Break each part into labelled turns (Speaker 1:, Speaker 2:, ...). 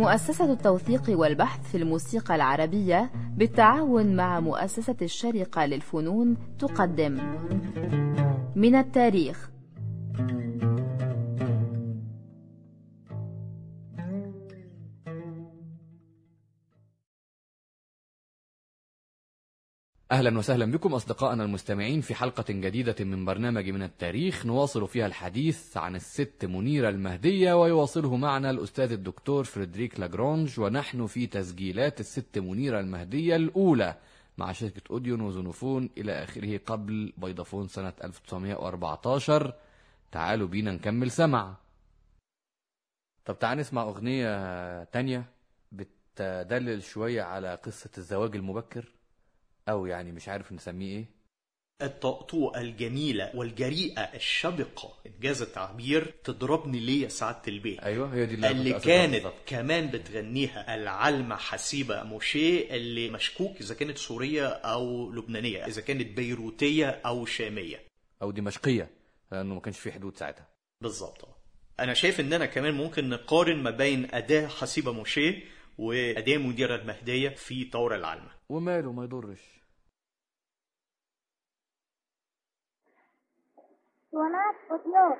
Speaker 1: مؤسسة التوثيق والبحث في الموسيقى العربية بالتعاون مع مؤسسة الشرقة للفنون تقدم. من التاريخ.
Speaker 2: أهلا وسهلا بكم أصدقائنا المستمعين في حلقة جديدة من برنامج من التاريخ. نواصل فيها الحديث عن الست منيرة المهدية ويواصله معنا الأستاذ الدكتور فريدريك لاجرونج. ونحن في تسجيلات الست منيرة المهدية الأولى مع شركة أوديون وزونوفون إلى آخره قبل بيضافون سنة 1914 تعالوا بينا نكمل سمع. طب تعال نسمع أغنية تانية بتدلل شوية على قصة الزواج المبكر. أو يعني مش عارف نسميه إيه.
Speaker 3: الطقطوقة الجميلة والجريئة الشبقة. إنجاز التعبير تضربني ليه يا سعادة البيه
Speaker 2: أيوه هي دي اللي, أنا
Speaker 3: اللي كانت
Speaker 2: بالظبط.
Speaker 3: كمان بتغنيها العلمة حسيبة موشيه اللي مشكوك إذا كانت سورية أو لبنانية إذا كانت بيروتية أو شامية.
Speaker 2: أو دمشقية لأنه ما كانش في حدود ساعتها.
Speaker 3: بالظبط. أنا شايف إننا كمان ممكن نقارن ما بين أداة حسيبة موشيه وأداة مديرة المهدية في طور العلمة.
Speaker 2: وماله ما يضرش.
Speaker 4: सोना
Speaker 3: उद्योग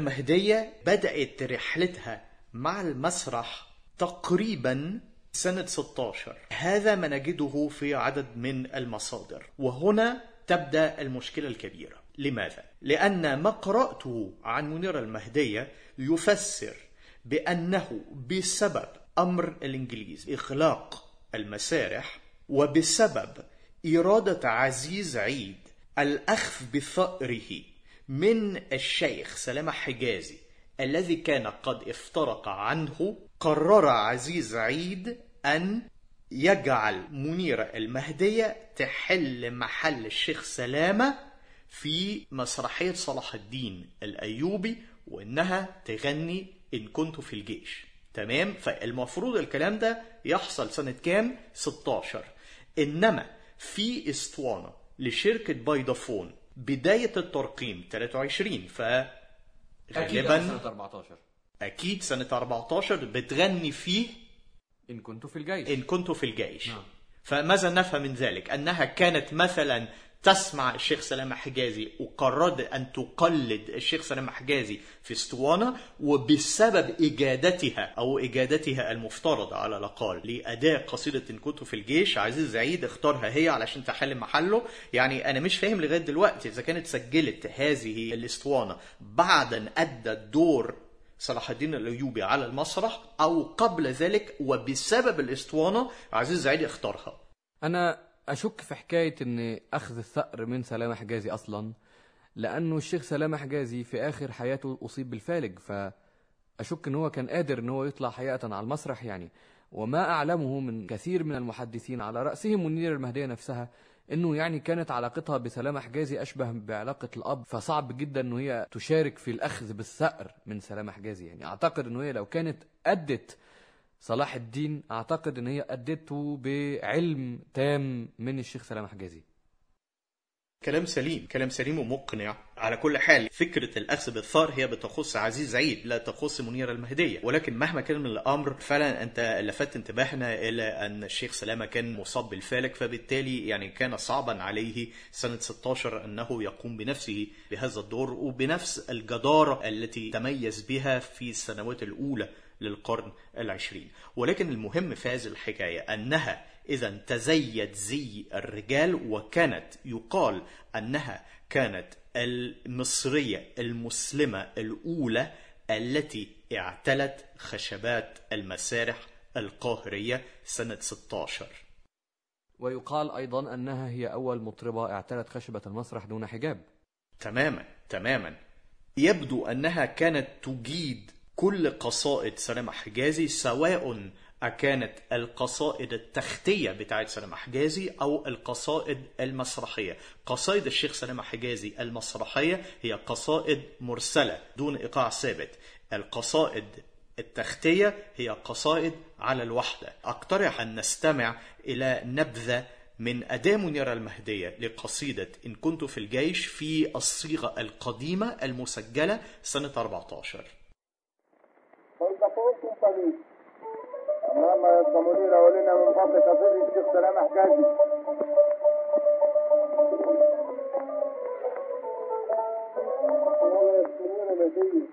Speaker 3: المهدية بدأت رحلتها مع المسرح تقريبا سنة 16 هذا ما نجده في عدد من المصادر. وهنا تبدأ المشكلة الكبيرة. لماذا؟ لأن ما قرأته عن منيرة المهدية يفسر بأنه بسبب أمر الإنجليز إغلاق المسارح وبسبب إرادة عزيز عيد الأخذ بثأره من الشيخ سلامة حجازي الذي كان قد افترق عنه قرر عزيز عيد أن يجعل منيرة المهدية تحل محل الشيخ سلامة في مسرحية صلاح الدين الأيوبي وإنها تغني إن كنت في الجيش. تمام؟ فالمفروض الكلام ده يحصل سنة كام؟ 16 إنما في أسطوانة لشركة بايدافون بداية الترقيم 23 ف
Speaker 2: أكيد
Speaker 3: غالبا
Speaker 2: سنة 14
Speaker 3: أكيد سنة 14 بتغني فيه
Speaker 2: إن كنت في الجيش.
Speaker 3: إن كنت في الجيش.
Speaker 2: نعم.
Speaker 3: فماذا نفهم من ذلك؟ أنها كانت مثلا تسمع الشيخ سلامة حجازي وقررت أن تقلد الشيخ سلامة حجازي في اسطوانة وبسبب إجادتها أو إجادتها المفترضة على الأقل لأداء قصيدة إن كنت في الجيش. عزيز زعيد اختارها هي علشان تحل محله. يعني أنا مش فاهم لغاية دلوقتي إذا كانت سجلت هذه الاسطوانة بعد أن أدت دور صلاح الدين الأيوبي على المسرح أو قبل ذلك وبسبب الاسطوانة. عزيز زعيد اختارها.
Speaker 2: أنا أشك في حكاية إن أخذ الثأر من سلامة حجازي أصلا؟ لأنه الشيخ سلامة حجازي في آخر حياته أصيب بالفالج فأشك إن هو كان قادر إن هو يطلع حقيقة على المسرح يعني. وما أعلمه من كثير من المحدثين على رأسهم منير المهدية نفسها إنه يعني كانت علاقتها بسلامة حجازي أشبه بعلاقة الأب فصعب جدا إنه هي تشارك في الأخذ بالثأر من سلامة حجازي يعني. أعتقد إنه هي لو كانت أدت صلاح الدين أعتقد إن هي ادته بعلم تام من الشيخ سلامة حجازي.
Speaker 3: كلام سليم كلام سليم ومقنع. على كل حال فكرة الأخذ بالثار هي بتخص عزيز عيد لا تخص منيرة المهدية. ولكن مهما كان من الأمر فعلا أنت لفت انتباهنا إلى أن الشيخ سلامة كان مصاب بالفالك فبالتالي يعني كان صعبا عليه سنة 16 أنه يقوم بنفسه بهذا الدور وبنفس الجدارة التي تميز بها في السنوات الأولى للقرن العشرين. ولكن المهم في هذه الحكاية أنها إذا تزيد زي الرجال وكانت يقال أنها كانت المصرية المسلمة الأولى التي اعتلت خشبات المسارح القاهرية سنة 16
Speaker 2: ويقال أيضا أنها هي أول مطربة اعتلت خشبة المسرح دون حجاب.
Speaker 3: تماما تماما. يبدو أنها كانت تجيد كل قصائد سلامة حجازي سواء كانت القصائد التختية بتاعت سلامة حجازي أو القصائد المسرحية. قصائد الشيخ سلامة حجازي المسرحية هي قصائد مرسلة دون إيقاع ثابت. القصائد التختية هي قصائد على الوحدة. أقترح أن نستمع إلى نبذة من أداة منيرة المهدية لقصيدة إن كنت في الجيش في الصيغة القديمة المسجلة سنة 14
Speaker 5: اللهم يا منير ولنا من فضلك صلي الشيخ سلام حجازي يسلمنا نبي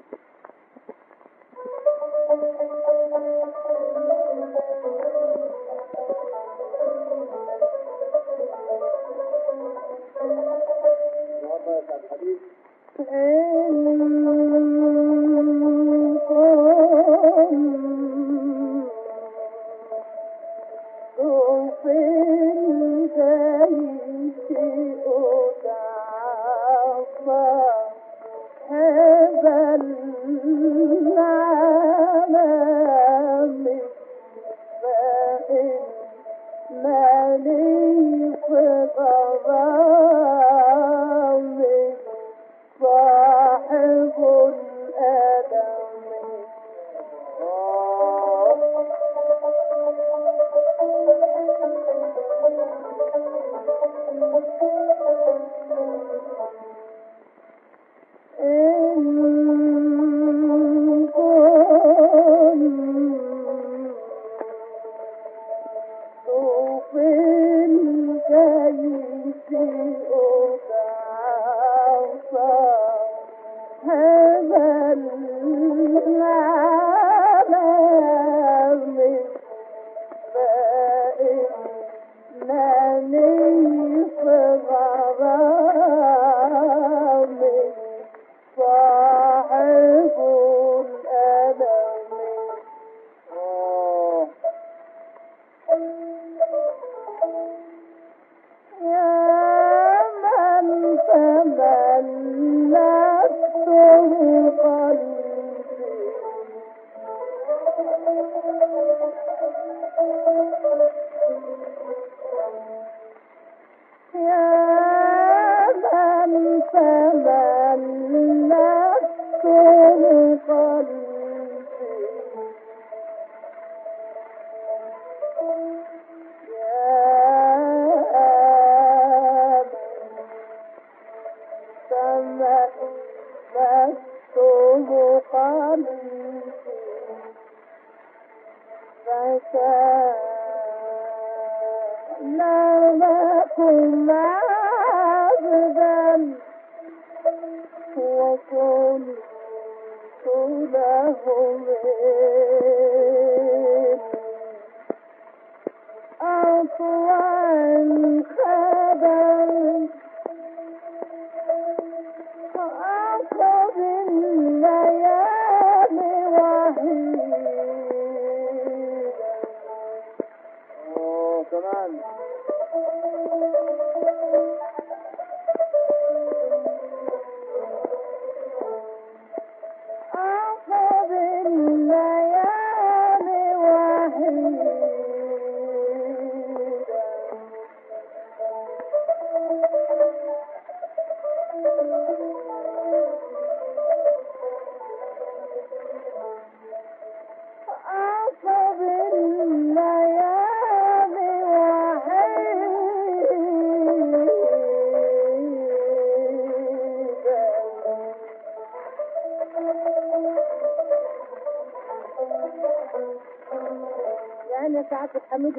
Speaker 5: اللهم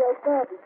Speaker 5: Дай, дай, дай.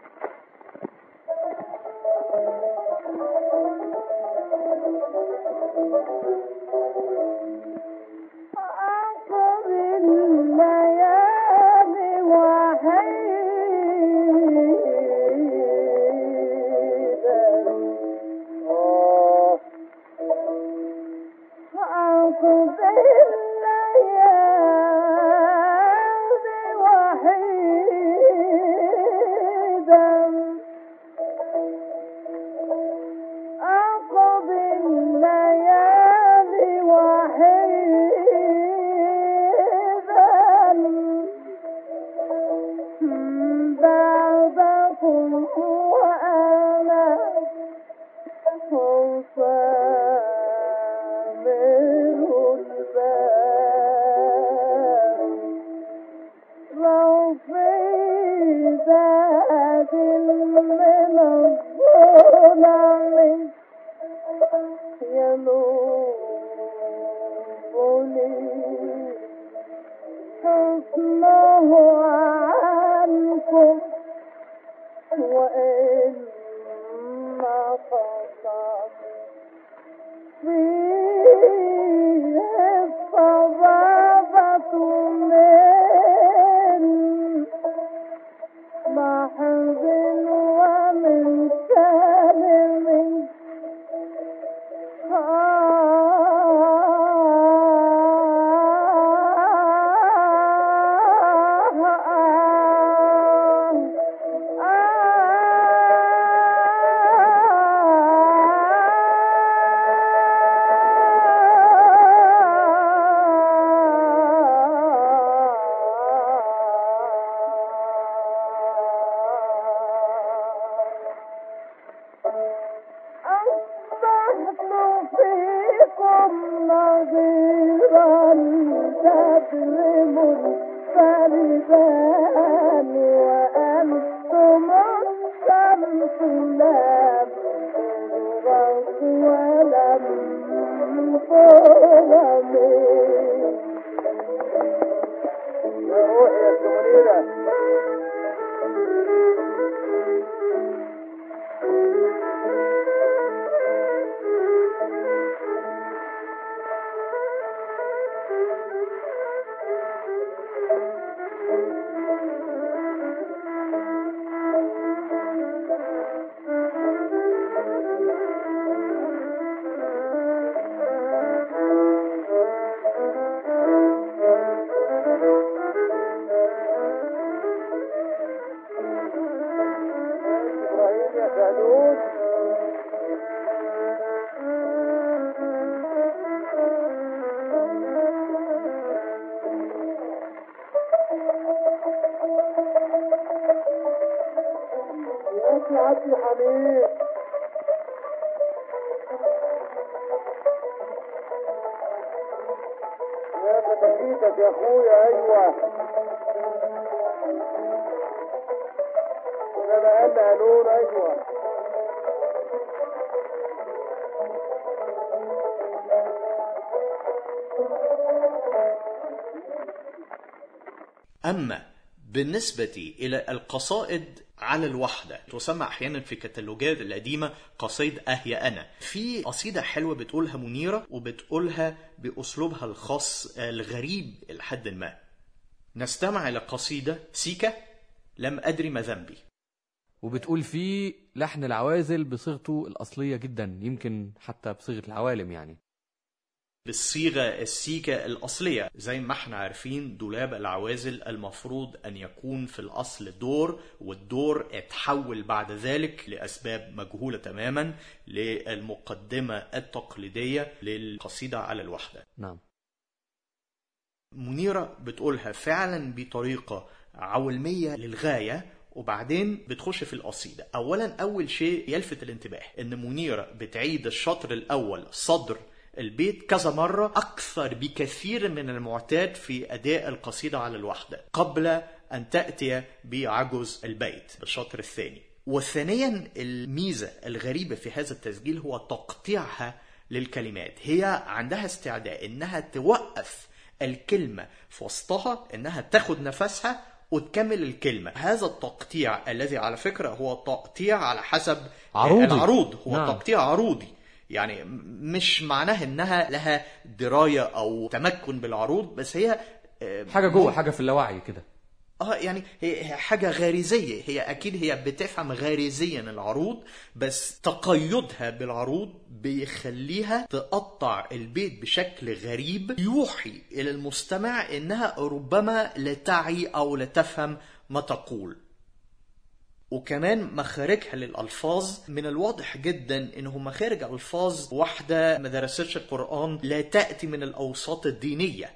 Speaker 5: يا
Speaker 4: سعادة الحميد يا
Speaker 6: فتاكيتك يا أخويا أيوه. ده بقى قانون أيوه.
Speaker 3: أما بالنسبة إلى القصائد على الوحدة تسمى أحيانا في كتالوجات القديمة قصيد أهي أنا. في قصيدة حلوة بتقولها منيرة وبتقولها بأسلوبها الخاص الغريب لحد ما. نستمع إلى قصيدة سيكا لم أدري ما ذنبي.
Speaker 2: وبتقول فيه لحن العوازل بصيغته الأصلية جدا يمكن حتى بصيغة العوالم يعني.
Speaker 3: بالصيغة السيكا الأصلية زي ما إحنا عارفين دولاب العوازل المفروض أن يكون في الأصل دور والدور اتحول بعد ذلك لأسباب مجهولة تماما للمقدمة التقليدية للقصيدة على الوحدة.
Speaker 2: نعم.
Speaker 3: منيرة بتقولها فعلا بطريقة عولمية للغاية وبعدين بتخش في القصيدة. أولا أول شيء يلفت الانتباه إن منيرة بتعيد الشطر الأول صدر البيت كذا مرة أكثر بكثير من المعتاد في أداء القصيدة على الوحدة قبل أن تأتي بعجز البيت بالشطر الثاني. وثانيا الميزة الغريبة في هذا التسجيل هو تقطيعها للكلمات. هي عندها استعداء إنها توقف الكلمة في وسطها إنها تاخد نفسها وتكمل الكلمة. هذا التقطيع الذي على فكرة هو تقطيع على حسب
Speaker 7: عروضي.
Speaker 3: العروض. هو
Speaker 7: نعم.
Speaker 3: تقطيع عروضي. يعني مش معناه إنها لها دراية أو تمكن بالعروض بس هي آه،
Speaker 7: حاجة جوه حاجة في اللاوعي كده.
Speaker 3: آه يعني هي حاجة غريزية. هي أكيد هي بتفهم غريزيا العروض بس تقيدها بالعروض بيخليها تقطع البيت بشكل غريب يوحي إلى المستمع إنها ربما لا تعي أو لا تفهم ما تقول. وكمان مخارجها للألفاظ من الواضح جدا إنه مخارج ألفاظ واحدة ما درستش القرآن لا تأتي من الأوساط الدينية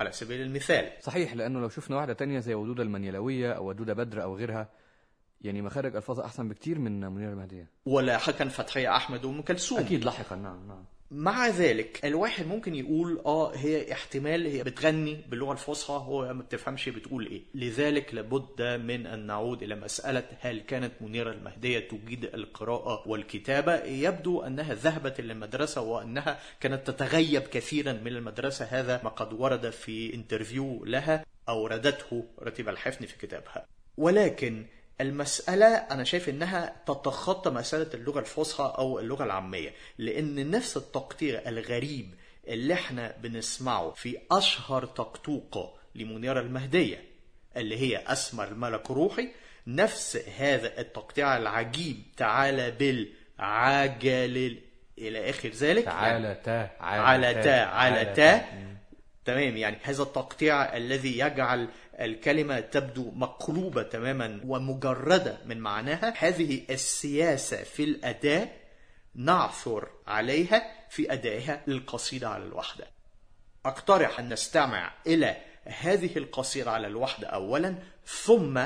Speaker 3: على سبيل المثال.
Speaker 7: صحيح لأنه لو شفنا واحدة تانية زي ودوده المنيلويه أو ودوده بدر أو غيرها يعني مخارج الفاظها أحسن بكتير من منيره المهدية.
Speaker 3: ولا حكم فتحية أحمد وأم كلثوم.
Speaker 7: أكيد لاحقا نعم نعم.
Speaker 3: مع ذلك الواحد ممكن يقول آه هي احتمال هي بتغني باللغة الفصحى هو ما بتفهمش بتقول إيه. لذلك لابد من أن نعود إلى مسألة هل كانت منيرة المهدية تجيد القراءة والكتابة. يبدو أنها ذهبت إلى المدرسة وأنها كانت تتغيب كثيرا من المدرسة. هذا ما قد ورد في انترفيو لها أوردته رتيب الحفن في كتابها. ولكن المسألة أنا شايف إنها تتخطى مسألة اللغة الفصحى أو اللغة العامية لأن نفس التقطيع الغريب اللي إحنا بنسمعه في أشهر تقطوقة لمنيرة المهدية اللي هي أسمر الملك روحي نفس هذا التقطيع العجيب تعالى بالعجل إلى آخر ذلك
Speaker 7: تعالى تا
Speaker 3: على تا على تا. تمام يعني هذا التقطيع الذي يجعل الكلمة تبدو مقلوبة تماما ومجردة من معناها. هذه السياسة في الأداء نعثر عليها في أدائها للقصيدة على الوحدة. أقترح أن نستمع إلى هذه القصيدة على الوحدة أولا ثم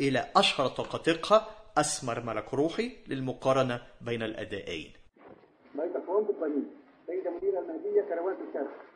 Speaker 3: إلى أشهر تقاطقها أسمر ملك روحي للمقارنة بين الأدائين.
Speaker 5: كروان الشرق.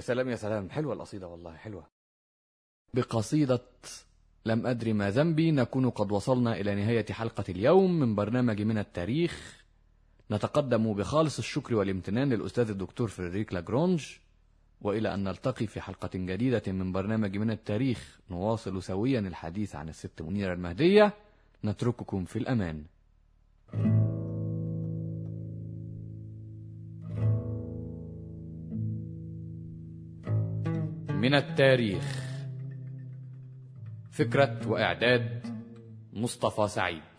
Speaker 7: يا سلام يا سلام. حلوة القصيدة والله حلوة. بقصيدة لم أدري ما ذنبي نكون قد وصلنا إلى نهاية حلقة اليوم من برنامج من التاريخ. نتقدم بخالص الشكر والامتنان للأستاذ الدكتور فريدريك لاجرونج. وإلى أن نلتقي في حلقة جديدة من برنامج من التاريخ نواصل سويا الحديث عن الست منيرة المهدية. نترككم في الأمان. من التاريخ. فكرة وإعداد مصطفى سعيد.